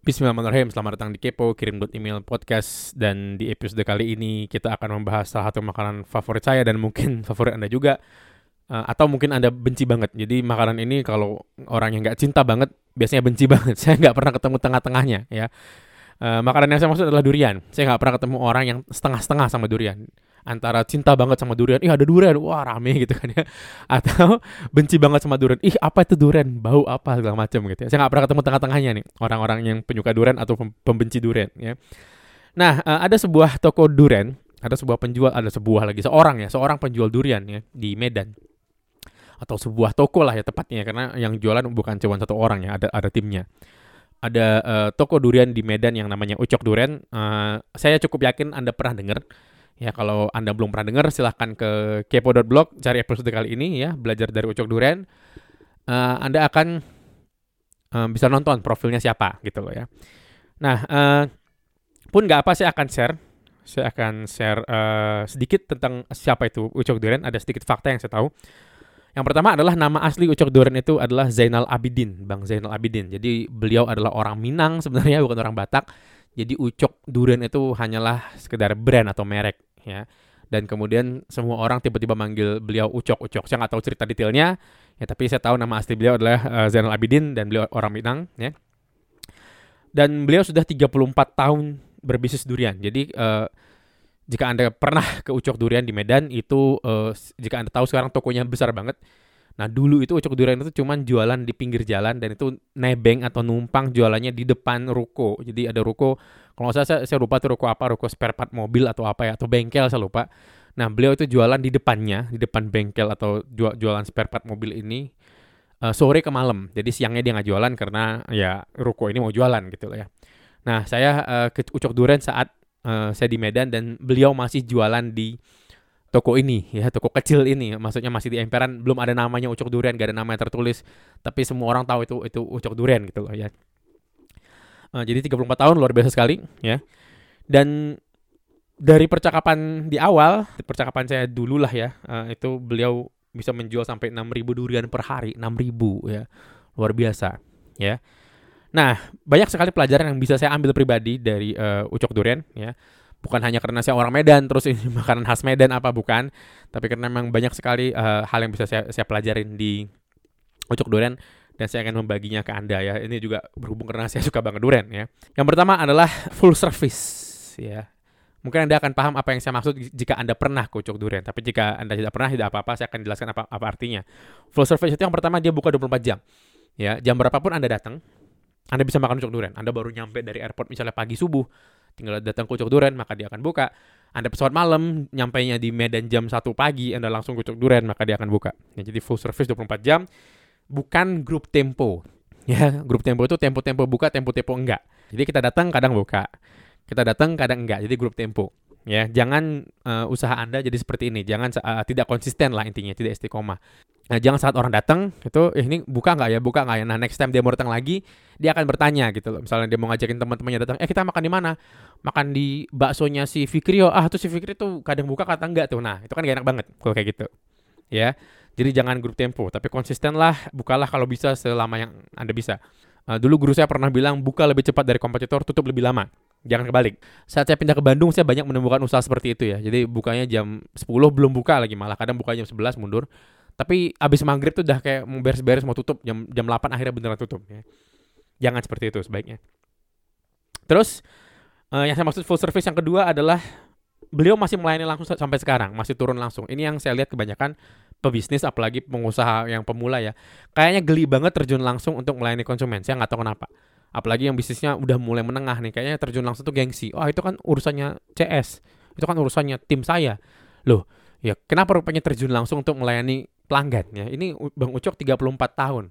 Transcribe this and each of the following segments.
Bismillahirrahmanirrahim, selamat datang di Kepo, kirim dot email podcast. Dan di episode kali ini kita akan membahas salah satu makanan favorit saya dan mungkin favorit Anda juga. Uh, Atau mungkin Anda benci banget. Jadi makanan ini kalau orang yang nggak cinta banget, biasanya benci banget. Saya nggak pernah ketemu tengah-tengahnya ya. Uh, Makanan yang saya maksud adalah durian. Saya nggak pernah ketemu orang yang setengah-setengah sama durian antara cinta banget sama durian, ih ada durian, wah rame gitu kan ya, atau benci banget sama durian, ih apa itu durian, bau apa? Segala macam gitu ya. Saya nggak pernah ketemu tengah-tengahnya nih. Orang-orang yang penyuka durian atau pembenci durian ya. Nah uh, ada sebuah toko durian, ada sebuah penjual, ada sebuah lagi. Seorang ya, seorang penjual durian ya di Medan. Atau sebuah toko lah ya tepatnya. Karena yang jualan bukan cuma satu orang ya, ada ada timnya. Ada uh, toko durian di Medan yang namanya Ucok Durian. Uh, saya cukup yakin Anda pernah dengar Ya kalau Anda belum pernah dengar silahkan ke kepo.blog cari episode kali ini ya belajar dari Ucok Duren. Uh, anda akan uh, bisa nonton profilnya siapa gitu loh ya. Nah uh, pun nggak apa saya akan share saya akan share uh, sedikit tentang siapa itu Ucok Duren. Ada sedikit fakta yang saya tahu. Yang pertama adalah nama asli Ucok Duren itu adalah Zainal Abidin, Bang Zainal Abidin. Jadi beliau adalah orang Minang sebenarnya bukan orang Batak. Jadi Ucok Duren itu hanyalah sekedar brand atau merek ya. Dan kemudian semua orang tiba-tiba manggil beliau Ucok Ucok. Saya nggak tahu cerita detailnya ya tapi saya tahu nama asli beliau adalah uh, Zainal Abidin dan beliau orang Minang ya. Dan beliau sudah 34 tahun berbisnis durian. Jadi uh, jika anda pernah ke Ucok Durian di Medan itu uh, jika anda tahu sekarang tokonya besar banget Nah dulu itu ucok durian itu cuma jualan di pinggir jalan dan itu nebeng atau numpang jualannya di depan ruko. Jadi ada ruko, kalau saya, saya, saya lupa tuh ruko apa, ruko spare part mobil atau apa ya, atau bengkel saya lupa. Nah beliau itu jualan di depannya, di depan bengkel atau jual, jualan spare part mobil ini uh, sore ke malam. Jadi siangnya dia nggak jualan karena ya ruko ini mau jualan gitu loh ya. Nah saya uh, ke ucok durian saat uh, saya di Medan dan beliau masih jualan di toko ini ya toko kecil ini maksudnya masih di emperan belum ada namanya ucok durian gak ada nama yang tertulis tapi semua orang tahu itu itu ucok durian gitu loh ya. Uh, jadi 34 tahun luar biasa sekali ya. Dan dari percakapan di awal percakapan saya dulu lah ya uh, itu beliau bisa menjual sampai 6000 durian per hari 6000 ya luar biasa ya. Nah banyak sekali pelajaran yang bisa saya ambil pribadi dari uh, ucok durian ya bukan hanya karena saya orang Medan terus ini makanan khas Medan apa bukan tapi karena memang banyak sekali uh, hal yang bisa saya saya pelajarin di Ucok Duren dan saya akan membaginya ke Anda ya. Ini juga berhubung karena saya suka banget durian ya. Yang pertama adalah full service ya. Mungkin Anda akan paham apa yang saya maksud jika Anda pernah ke Ucok Durian. Tapi jika Anda tidak pernah, tidak apa-apa, saya akan jelaskan apa, apa artinya. Full service itu yang pertama dia buka 24 jam. Ya, jam berapapun Anda datang, Anda bisa makan Ucok Durian. Anda baru nyampe dari airport misalnya pagi subuh, tinggal datang ke Ucok Duren maka dia akan buka. Anda pesawat malam, nyampainya di Medan jam 1 pagi, Anda langsung ke Ucok Duren maka dia akan buka. Ya, jadi full service 24 jam, bukan grup tempo. Ya, grup tempo itu tempo-tempo buka, tempo-tempo enggak. Jadi kita datang kadang buka, kita datang kadang enggak. Jadi grup tempo ya jangan uh, usaha anda jadi seperti ini jangan uh, tidak konsisten lah intinya tidak istiqomah nah jangan saat orang datang itu eh, ini buka nggak ya buka nggak ya nah next time dia mau datang lagi dia akan bertanya gitu loh misalnya dia mau ngajakin teman-temannya datang eh kita makan di mana makan di baksonya si Fikri oh ah tuh si Fikri tuh kadang buka kadang enggak tuh nah itu kan gak enak banget kalau kayak gitu ya jadi jangan grup tempo tapi konsisten lah bukalah kalau bisa selama yang anda bisa uh, dulu guru saya pernah bilang buka lebih cepat dari kompetitor tutup lebih lama Jangan kebalik. Saat saya pindah ke Bandung, saya banyak menemukan usaha seperti itu ya. Jadi bukanya jam 10 belum buka lagi malah. Kadang buka jam 11 mundur. Tapi abis maghrib tuh udah kayak mau beres-beres mau tutup. Jam jam 8 akhirnya beneran tutup ya. Jangan seperti itu sebaiknya. Terus uh, yang saya maksud full service yang kedua adalah beliau masih melayani langsung sampai sekarang, masih turun langsung. Ini yang saya lihat kebanyakan pebisnis apalagi pengusaha yang pemula ya. Kayaknya geli banget terjun langsung untuk melayani konsumen. Saya nggak tahu kenapa apalagi yang bisnisnya udah mulai menengah nih kayaknya terjun langsung tuh gengsi oh itu kan urusannya CS itu kan urusannya tim saya loh ya kenapa rupanya terjun langsung untuk melayani pelanggan ya ini Bang Ucok 34 tahun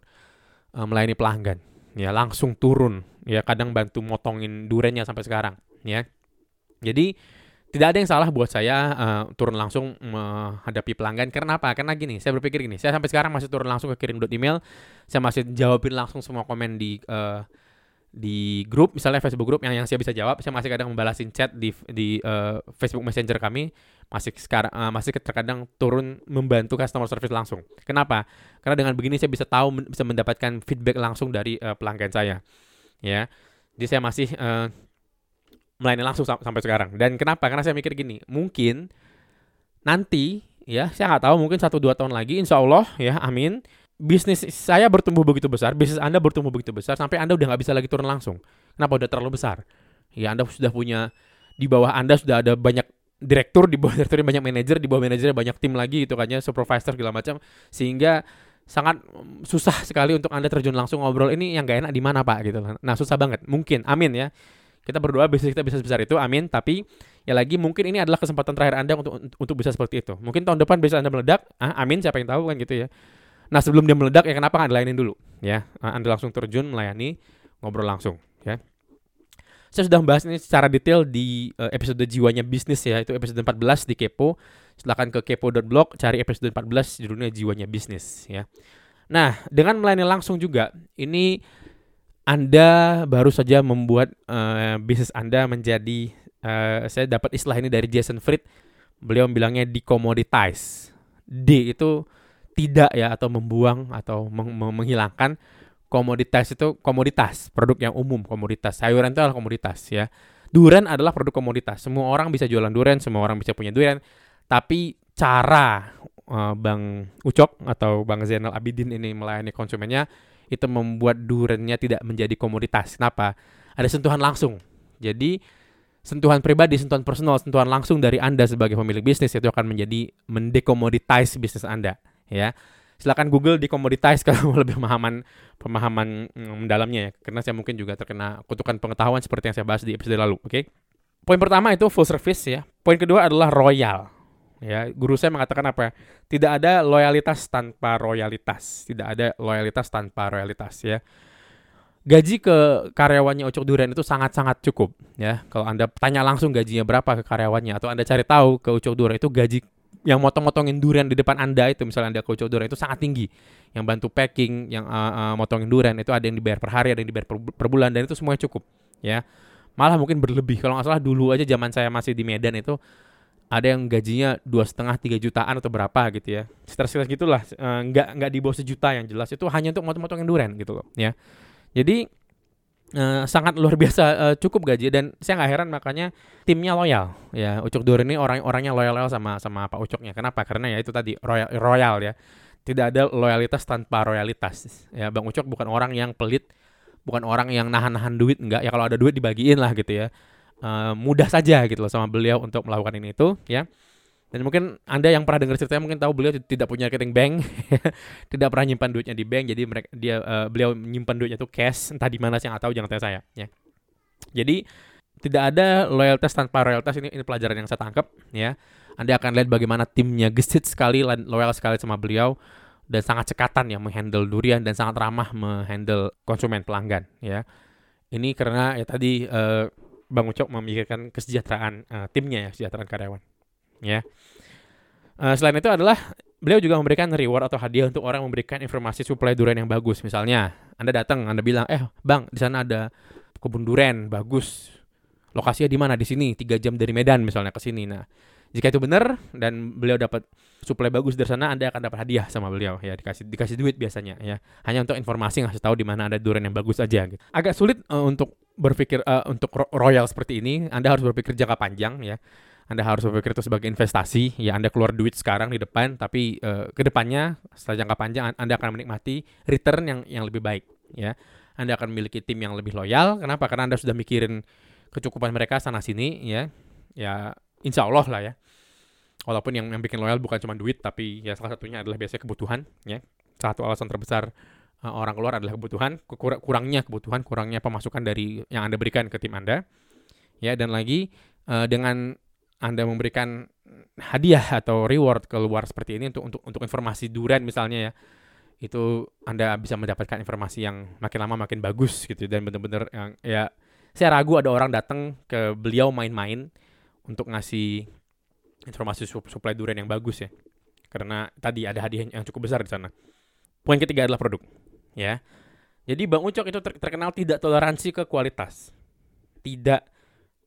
uh, melayani pelanggan. Ya langsung turun. Ya kadang bantu motongin durennya sampai sekarang. Ya. Jadi tidak ada yang salah buat saya uh, turun langsung menghadapi pelanggan. Karena apa? Karena gini, saya berpikir gini, saya sampai sekarang masih turun langsung ke kirim email, saya masih jawabin langsung semua komen di uh, di grup misalnya Facebook grup yang yang saya bisa jawab saya masih kadang membalasin chat di di uh, Facebook Messenger kami masih sekarang uh, masih terkadang turun membantu customer service langsung. Kenapa? Karena dengan begini saya bisa tahu bisa mendapatkan feedback langsung dari uh, pelanggan saya. Ya. Jadi saya masih uh, melayani langsung sam sampai sekarang. Dan kenapa? Karena saya mikir gini, mungkin nanti ya saya nggak tahu mungkin satu dua tahun lagi, insya Allah ya, amin. Bisnis saya bertumbuh begitu besar, bisnis Anda bertumbuh begitu besar sampai Anda udah nggak bisa lagi turun langsung. Kenapa? Udah terlalu besar? Ya Anda sudah punya di bawah Anda sudah ada banyak direktur di bawah direktur banyak manajer di bawah manajernya banyak tim lagi gitu kan ya supervisor segala macam. Sehingga sangat susah sekali untuk anda terjun langsung ngobrol ini yang gak enak di mana pak? Gitu nah susah banget. Mungkin amin ya. Kita berdoa bisnis kita bisa sebesar itu amin. Tapi ya lagi mungkin ini adalah kesempatan terakhir anda untuk untuk bisa seperti itu. Mungkin tahun depan bisa anda meledak ah, amin siapa yang tahu kan gitu ya nah sebelum dia meledak ya kenapa nggak dilayanin dulu ya anda langsung terjun melayani ngobrol langsung ya saya sudah membahas ini secara detail di uh, episode jiwanya bisnis ya, itu episode 14 di Kepo. Silahkan ke kepo.blog, cari episode 14 judulnya jiwanya bisnis ya. Nah, dengan melayani langsung juga, ini Anda baru saja membuat uh, bisnis Anda menjadi, uh, saya dapat istilah ini dari Jason Fried, beliau bilangnya dikomoditize. D itu tidak ya, atau membuang, atau meng menghilangkan komoditas itu komoditas, produk yang umum komoditas. Sayuran itu adalah komoditas ya. Duren adalah produk komoditas. Semua orang bisa jualan duren, semua orang bisa punya duren. Tapi cara uh, Bang Ucok atau Bang Zainal Abidin ini melayani konsumennya itu membuat durennya tidak menjadi komoditas. Kenapa? Ada sentuhan langsung. Jadi sentuhan pribadi, sentuhan personal, sentuhan langsung dari Anda sebagai pemilik bisnis itu akan menjadi mendekomoditize bisnis Anda, ya. Silakan Google di komoditas kalau lebih pemahaman pemahaman mm, mendalamnya ya. Karena saya mungkin juga terkena kutukan pengetahuan seperti yang saya bahas di episode lalu oke? Okay? poin pertama itu full service ya. Poin kedua adalah royal ya. Guru saya mengatakan apa tidak ada loyalitas tanpa royalitas. Tidak ada loyalitas tanpa royalitas ya. Gaji ke karyawannya Ucok Durian itu sangat-sangat cukup ya. Kalau anda tanya langsung gajinya berapa ke karyawannya atau anda cari tahu ke Ucok Durian itu gaji yang motong-motongin durian di depan Anda itu misalnya Anda coach durian itu sangat tinggi. Yang bantu packing, yang uh, uh, motongin durian itu ada yang dibayar per hari, ada yang dibayar per, per bulan dan itu semuanya cukup, ya. Malah mungkin berlebih. Kalau nggak salah dulu aja zaman saya masih di Medan itu ada yang gajinya dua setengah tiga jutaan atau berapa gitu ya sekitar sekitar gitulah uh, nggak nggak di bawah sejuta yang jelas itu hanya untuk motong-motongin durian gitu loh ya jadi uh, sangat luar biasa uh, cukup gaji dan saya nggak heran makanya timnya loyal. Ya Ucok Dur ini orang-orangnya loyal-loyal sama sama Pak Ucoknya kenapa? Karena ya itu tadi royal, royal ya. Tidak ada loyalitas tanpa royalitas. Ya Bang Ucok bukan orang yang pelit bukan orang yang nahan-nahan duit enggak ya kalau ada duit dibagiin lah gitu ya. Uh, mudah saja gitu loh sama beliau untuk melakukan ini itu ya dan mungkin Anda yang pernah dengar ceritanya mungkin tahu beliau tidak punya rekening bank, tidak pernah nyimpan duitnya di bank, jadi mereka dia uh, beliau menyimpan duitnya itu cash, entah di mana saya nggak tahu, jangan tanya saya, ya. Jadi tidak ada loyalitas tanpa loyalitas ini ini pelajaran yang saya tangkap, ya. Anda akan lihat bagaimana timnya gesit sekali, loyal sekali sama beliau dan sangat cekatan ya menghandle durian dan sangat ramah menghandle konsumen pelanggan, ya. Ini karena ya tadi uh, Bang Ucok memikirkan kesejahteraan uh, timnya ya, kesejahteraan karyawan ya. Uh, selain itu adalah beliau juga memberikan reward atau hadiah untuk orang memberikan informasi supply durian yang bagus. Misalnya, Anda datang, Anda bilang, "Eh, Bang, di sana ada kebun durian bagus. Lokasinya di mana? Di sini, tiga jam dari Medan misalnya ke sini." Nah, jika itu benar dan beliau dapat supply bagus dari sana, Anda akan dapat hadiah sama beliau ya, dikasih dikasih duit biasanya ya. Hanya untuk informasi ngasih tahu di mana ada durian yang bagus aja gitu. Agak sulit uh, untuk berpikir uh, untuk royal seperti ini, Anda harus berpikir jangka panjang ya anda harus berpikir itu sebagai investasi. Ya Anda keluar duit sekarang di depan, tapi uh, ke depannya setelah jangka panjang Anda akan menikmati return yang yang lebih baik. Ya, Anda akan memiliki tim yang lebih loyal. Kenapa? Karena Anda sudah mikirin kecukupan mereka sana sini. Ya, ya Insya Allah lah ya. Walaupun yang, yang bikin loyal bukan cuma duit, tapi ya salah satunya adalah biasanya kebutuhan. Ya, satu alasan terbesar uh, orang keluar adalah kebutuhan. Kur kurangnya kebutuhan, kurangnya pemasukan dari yang Anda berikan ke tim Anda. Ya, dan lagi uh, dengan anda memberikan hadiah atau reward keluar seperti ini untuk untuk untuk informasi duren misalnya ya itu Anda bisa mendapatkan informasi yang makin lama makin bagus gitu dan benar-benar yang ya saya ragu ada orang datang ke beliau main-main untuk ngasih informasi supply duren yang bagus ya. Karena tadi ada hadiah yang cukup besar di sana. Poin ketiga adalah produk ya. Jadi Bang Ucok itu terkenal tidak toleransi ke kualitas. Tidak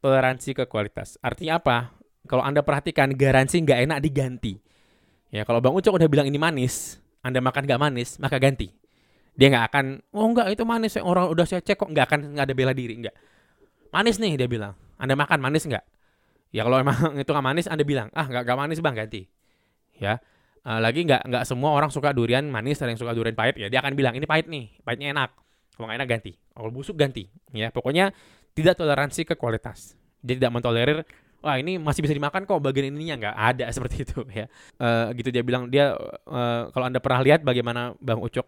toleransi ke kualitas. Artinya apa kalau Anda perhatikan garansi nggak enak diganti. Ya, kalau Bang Ucok udah bilang ini manis, Anda makan nggak manis, maka ganti. Dia nggak akan, oh enggak itu manis, orang udah saya cek kok nggak akan nggak ada bela diri, nggak. Manis nih dia bilang, Anda makan manis nggak? Ya kalau emang itu nggak manis, Anda bilang, ah nggak nggak manis bang ganti, ya. Uh, lagi nggak nggak semua orang suka durian manis, ada yang suka durian pahit ya. Dia akan bilang ini pahit nih, pahitnya enak. Kalau nggak enak ganti, kalau busuk ganti, ya. Pokoknya tidak toleransi ke kualitas. Dia tidak mentolerir wah ini masih bisa dimakan kok bagian ininya. Nggak ada seperti itu ya. Uh, gitu dia bilang. Dia uh, kalau anda pernah lihat bagaimana bang Ucok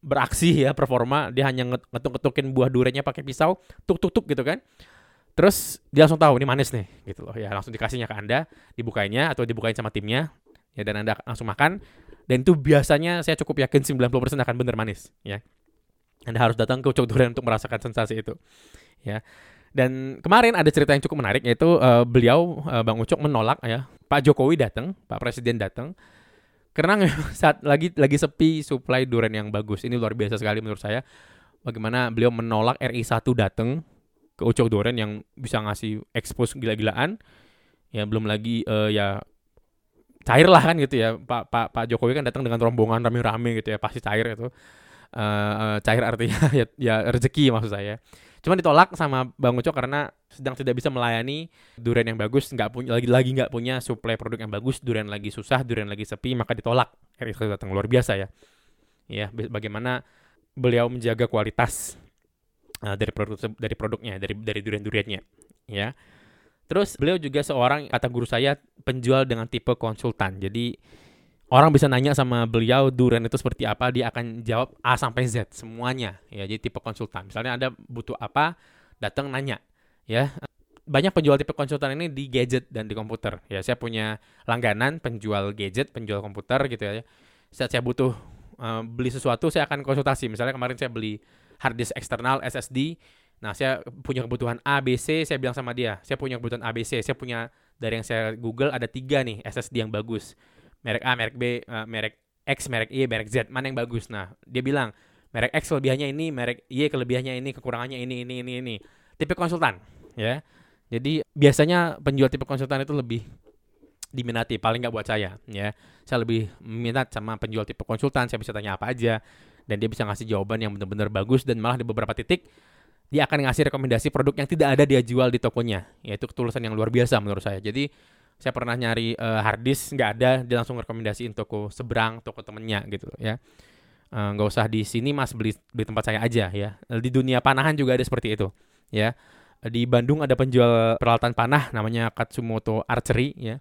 beraksi ya performa dia hanya ngetuk-ngetukin buah duriannya pakai pisau tuk tuk tuk gitu kan. Terus dia langsung tahu ini manis nih gitu loh ya. Langsung dikasihnya ke anda dibukainya atau dibukain sama timnya ya dan anda langsung makan. Dan itu biasanya saya cukup yakin 90% akan benar manis ya. Anda harus datang ke Ucok Durian untuk merasakan sensasi itu ya dan kemarin ada cerita yang cukup menarik yaitu uh, beliau uh, Bang Ucok menolak ya Pak Jokowi datang, Pak Presiden datang karena saat lagi lagi sepi supply durian yang bagus. Ini luar biasa sekali menurut saya. Bagaimana beliau menolak RI 1 datang ke Ucok Durian yang bisa ngasih expose gila-gilaan. Ya belum lagi uh, ya cair lah kan gitu ya. Pak Pak Pak Jokowi kan datang dengan rombongan rame-rame gitu ya, pasti cair itu. Uh, cair artinya ya, ya rezeki maksud saya. Cuma ditolak sama Bang Ucok karena sedang tidak bisa melayani durian yang bagus, nggak punya lagi lagi nggak punya suplai produk yang bagus, durian lagi susah, durian lagi sepi, maka ditolak. Erick datang luar biasa ya. Ya, bagaimana beliau menjaga kualitas uh, dari produk dari produknya, dari dari durian-duriannya, ya. Terus beliau juga seorang kata guru saya penjual dengan tipe konsultan. Jadi orang bisa nanya sama beliau durian itu seperti apa, dia akan jawab A sampai Z semuanya. Ya, jadi tipe konsultan. Misalnya Anda butuh apa, datang nanya. Ya, banyak penjual tipe konsultan ini di gadget dan di komputer. Ya, saya punya langganan penjual gadget, penjual komputer gitu ya. Saat saya butuh uh, beli sesuatu, saya akan konsultasi. Misalnya kemarin saya beli hard disk eksternal SSD. Nah, saya punya kebutuhan A, B, C, saya bilang sama dia, saya punya kebutuhan A, B, C. Saya punya dari yang saya Google ada tiga nih SSD yang bagus merek A, merek B, uh, merek X, merek Y, merek Z, mana yang bagus? Nah, dia bilang merek X kelebihannya ini, merek Y kelebihannya ini, kekurangannya ini, ini, ini, ini. Tipe konsultan, ya. Jadi biasanya penjual tipe konsultan itu lebih diminati, paling nggak buat saya, ya. Saya lebih minat sama penjual tipe konsultan, saya bisa tanya apa aja, dan dia bisa ngasih jawaban yang benar-benar bagus dan malah di beberapa titik dia akan ngasih rekomendasi produk yang tidak ada dia jual di tokonya, yaitu ketulusan yang luar biasa menurut saya. Jadi saya pernah nyari uh, hard disk nggak ada dia langsung rekomendasiin toko seberang toko temennya gitu ya. Eh, nggak uh, usah di sini mas beli beli tempat saya aja ya. Di dunia panahan juga ada seperti itu ya. Di Bandung ada penjual peralatan panah namanya Katsumoto Archery ya.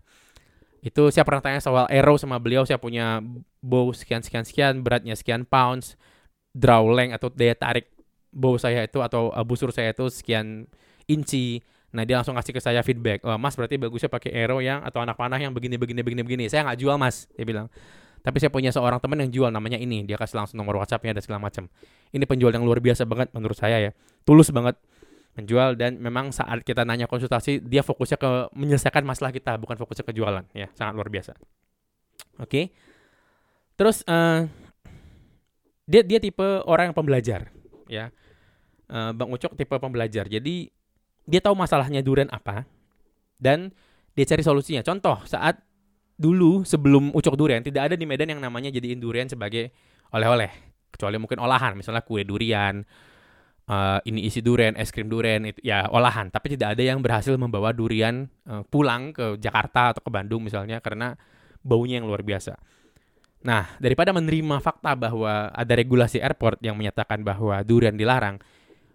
Itu saya pernah tanya soal arrow sama beliau saya punya bow sekian sekian sekian beratnya sekian pounds draw length atau daya tarik bow saya itu atau uh, busur saya itu sekian inci Nah dia langsung kasih ke saya feedback, oh, Mas berarti bagusnya pakai arrow yang atau anak panah yang begini begini begini begini. Saya nggak jual Mas, dia bilang. Tapi saya punya seorang teman yang jual namanya ini, dia kasih langsung nomor WhatsAppnya dan segala macam. Ini penjual yang luar biasa banget menurut saya ya, tulus banget menjual dan memang saat kita nanya konsultasi dia fokusnya ke menyelesaikan masalah kita bukan fokusnya ke jualan ya sangat luar biasa. Oke, okay. terus uh, dia dia tipe orang yang pembelajar ya. Uh, Bang Ucok tipe pembelajar. Jadi dia tahu masalahnya durian apa dan dia cari solusinya. Contoh saat dulu sebelum ucok durian tidak ada di Medan yang namanya jadiin durian sebagai oleh-oleh kecuali mungkin olahan misalnya kue durian uh, ini isi durian es krim durian itu ya olahan tapi tidak ada yang berhasil membawa durian uh, pulang ke Jakarta atau ke Bandung misalnya karena baunya yang luar biasa. Nah, daripada menerima fakta bahwa ada regulasi airport yang menyatakan bahwa durian dilarang,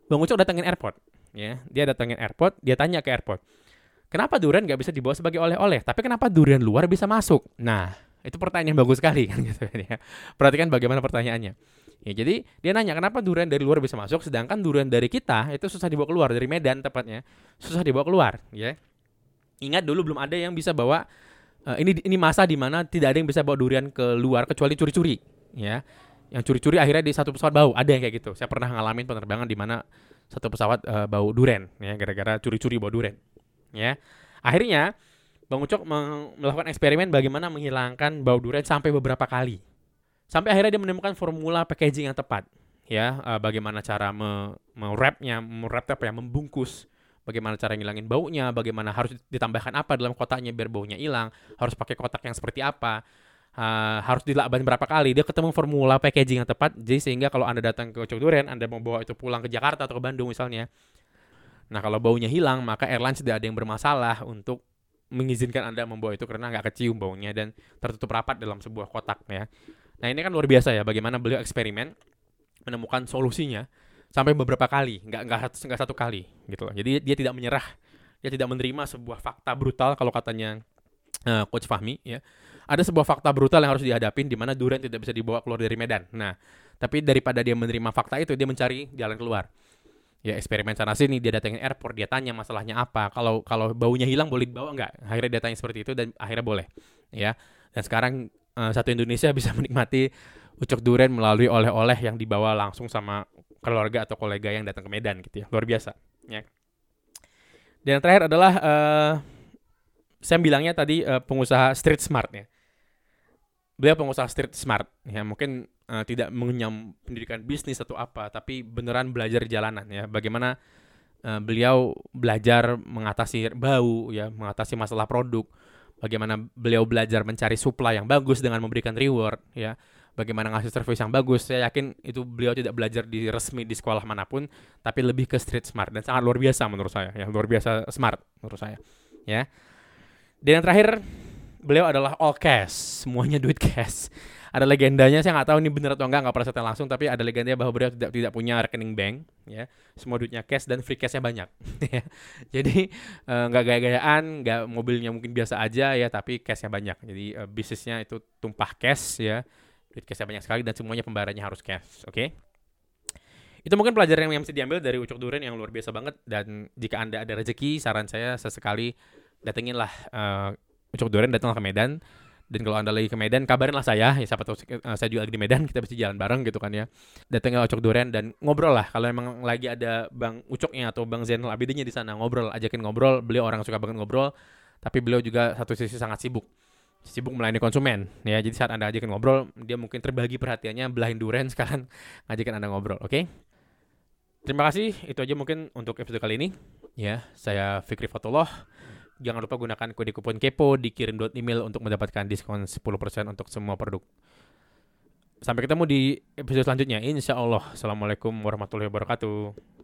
Bang Ucok datangin airport ya dia datangin airport dia tanya ke airport kenapa durian nggak bisa dibawa sebagai oleh-oleh? Tapi kenapa durian luar bisa masuk? Nah itu pertanyaan yang bagus sekali kan gitu ya. Perhatikan bagaimana pertanyaannya. Ya jadi dia nanya kenapa durian dari luar bisa masuk? Sedangkan durian dari kita itu susah dibawa keluar dari Medan tepatnya susah dibawa keluar. Ya. Ingat dulu belum ada yang bisa bawa uh, ini ini masa di mana tidak ada yang bisa bawa durian ke luar kecuali curi-curi ya. Yang curi-curi akhirnya di satu pesawat bau ada yang kayak gitu. Saya pernah ngalamin penerbangan di mana satu pesawat uh, bau duren ya gara-gara curi-curi bau duren ya. Akhirnya Bang Ucok melakukan eksperimen bagaimana menghilangkan bau duren sampai beberapa kali. Sampai akhirnya dia menemukan formula packaging yang tepat ya uh, bagaimana cara me, merapnya merap apa ya membungkus bagaimana cara ngilangin baunya bagaimana harus ditambahkan apa dalam kotaknya biar baunya hilang harus pakai kotak yang seperti apa uh, harus dilakban berapa kali. Dia ketemu formula packaging yang tepat jadi sehingga kalau anda datang ke Ucok Duren anda mau bawa itu pulang ke Jakarta atau ke Bandung misalnya. Nah kalau baunya hilang maka airlines tidak ada yang bermasalah untuk mengizinkan anda membawa itu karena nggak kecium baunya dan tertutup rapat dalam sebuah kotak ya. Nah ini kan luar biasa ya bagaimana beliau eksperimen menemukan solusinya sampai beberapa kali nggak nggak satu nggak satu kali gitu loh. Jadi dia tidak menyerah dia tidak menerima sebuah fakta brutal kalau katanya uh, coach Fahmi ya ada sebuah fakta brutal yang harus dihadapin di mana Duren tidak bisa dibawa keluar dari Medan. Nah, tapi daripada dia menerima fakta itu, dia mencari jalan keluar. Ya eksperimen sana sini, dia datangin airport, dia tanya masalahnya apa. Kalau kalau baunya hilang boleh dibawa nggak? Akhirnya dia tanya seperti itu dan akhirnya boleh. Ya. Dan sekarang uh, satu Indonesia bisa menikmati ucok duren melalui oleh-oleh yang dibawa langsung sama keluarga atau kolega yang datang ke Medan gitu ya. Luar biasa. Ya. Dan yang terakhir adalah uh, saya bilangnya tadi uh, pengusaha street smart ya beliau pengusaha street smart. Ya mungkin uh, tidak mengenyam pendidikan bisnis atau apa tapi beneran belajar jalanan ya. Bagaimana uh, beliau belajar mengatasi bau ya mengatasi masalah produk. Bagaimana beliau belajar mencari supply yang bagus dengan memberikan reward ya. Bagaimana ngasih service yang bagus. Saya yakin itu beliau tidak belajar di resmi di sekolah mana pun tapi lebih ke street smart. Dan sangat luar biasa menurut saya ya. Luar biasa smart menurut saya ya. Dan yang terakhir beliau adalah all cash, semuanya duit cash. Ada legendanya, saya nggak tahu ini benar atau enggak, nggak pernah saya langsung, tapi ada legendanya bahwa beliau tidak tidak punya rekening bank, ya, semua duitnya cash dan free cashnya banyak. Ya. Jadi eh, nggak uh, gaya-gayaan, nggak mobilnya mungkin biasa aja ya, tapi cashnya banyak. Jadi uh, bisnisnya itu tumpah cash ya, duit cashnya banyak sekali dan semuanya pembayarannya harus cash, oke? Okay? Itu mungkin pelajaran yang bisa diambil dari Ucok Duren yang luar biasa banget dan jika anda ada rezeki, saran saya sesekali datenginlah uh, Ucok Duren datang ke Medan. Dan kalau anda lagi ke Medan kabarin lah saya. Ya siapa tahu uh, saya juga lagi di Medan kita bisa jalan bareng gitu kan ya. Datang ke Ucok Duren dan ngobrol lah. Kalau emang lagi ada Bang Ucoknya atau Bang Zainal Abidinnya di sana ngobrol ajakin ngobrol. Beliau orang suka banget ngobrol tapi beliau juga satu sisi sangat sibuk. Sibuk melayani konsumen ya. Jadi saat anda ajakin ngobrol dia mungkin terbagi perhatiannya belahin duren sekarang ngajakin anda ngobrol oke? Okay? terima kasih. Itu aja mungkin untuk episode kali ini. Ya saya Fikri Fatullah Jangan lupa gunakan kode kupon kepo di kirim email untuk mendapatkan diskon 10% untuk semua produk. Sampai ketemu di episode selanjutnya. Insya Allah. Assalamualaikum warahmatullahi wabarakatuh.